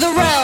the road.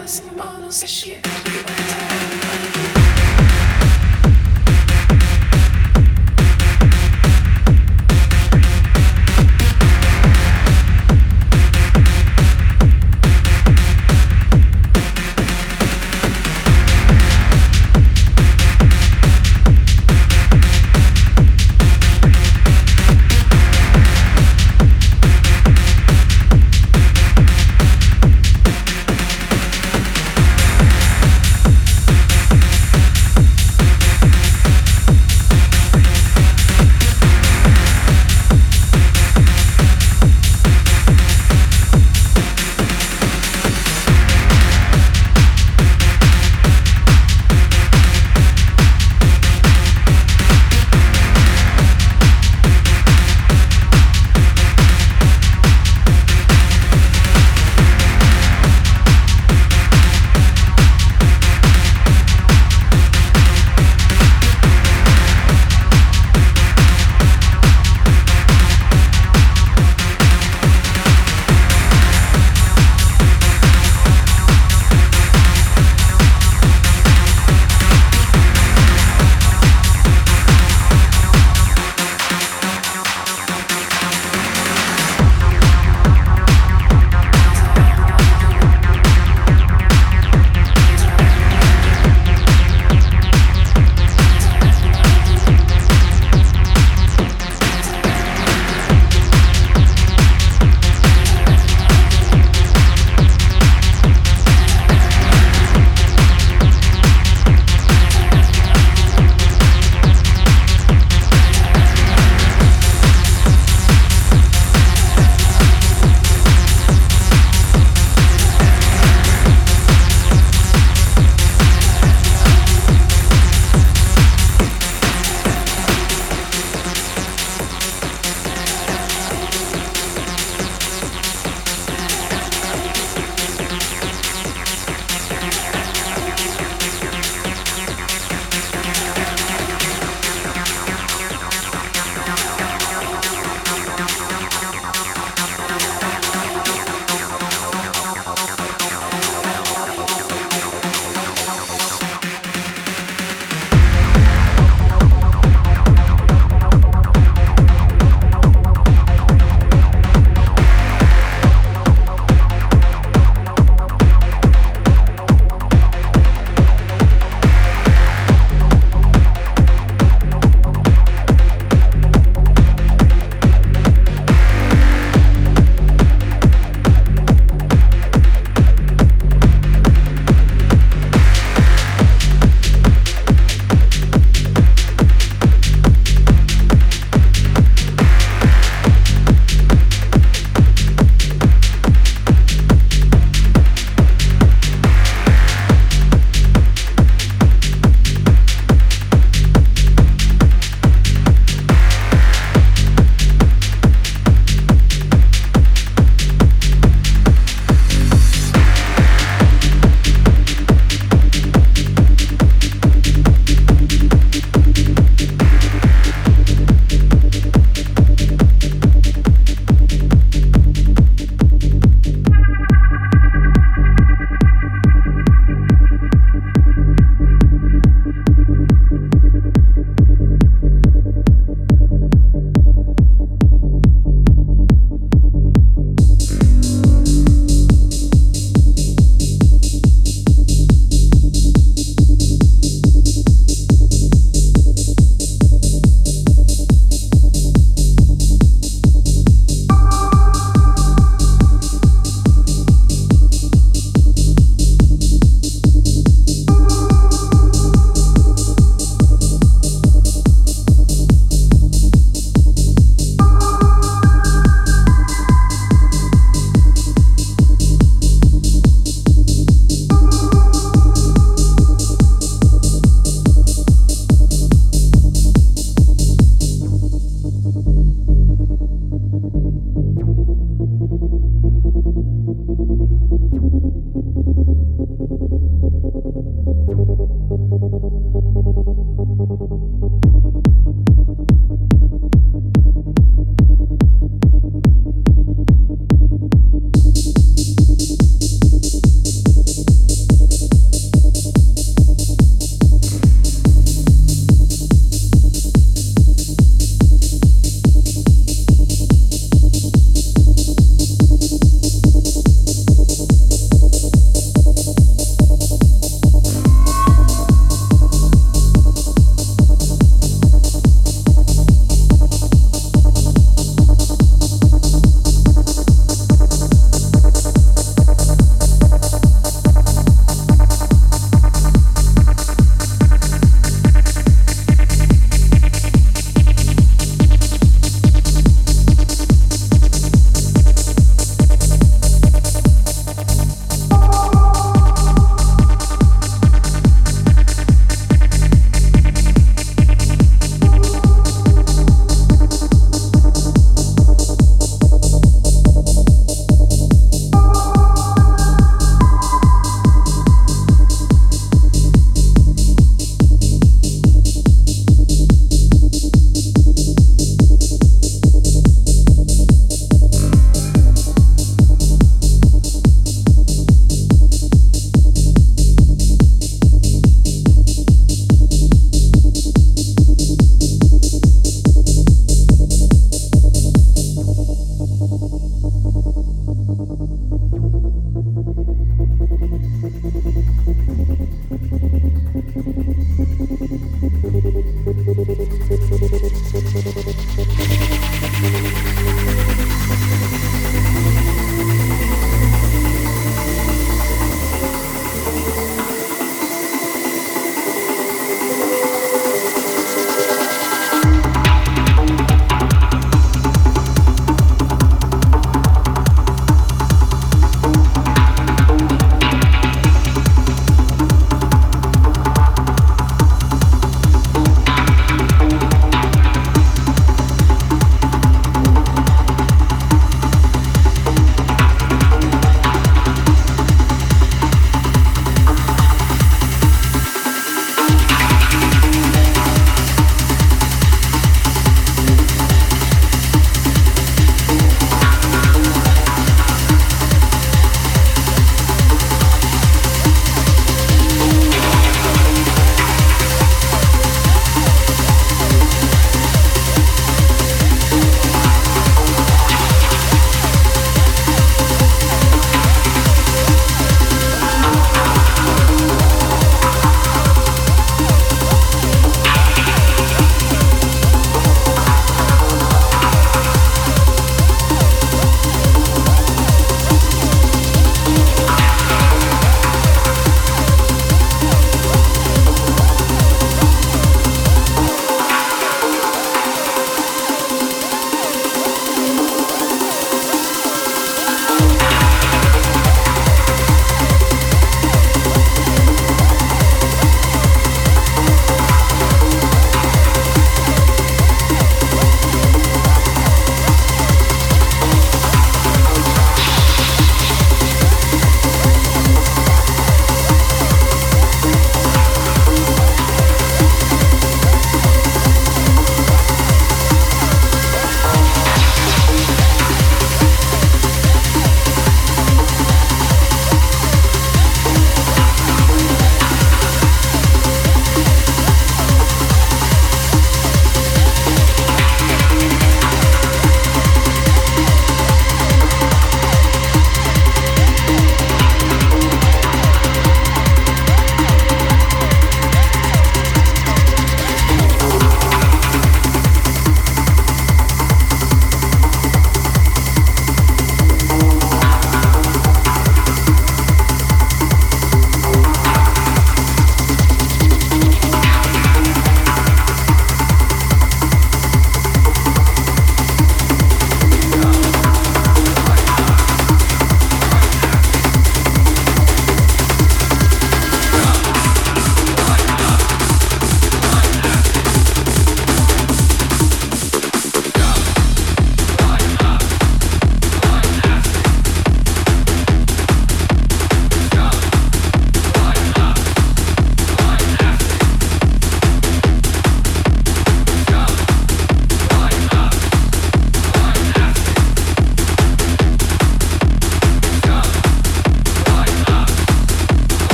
us all of this shit.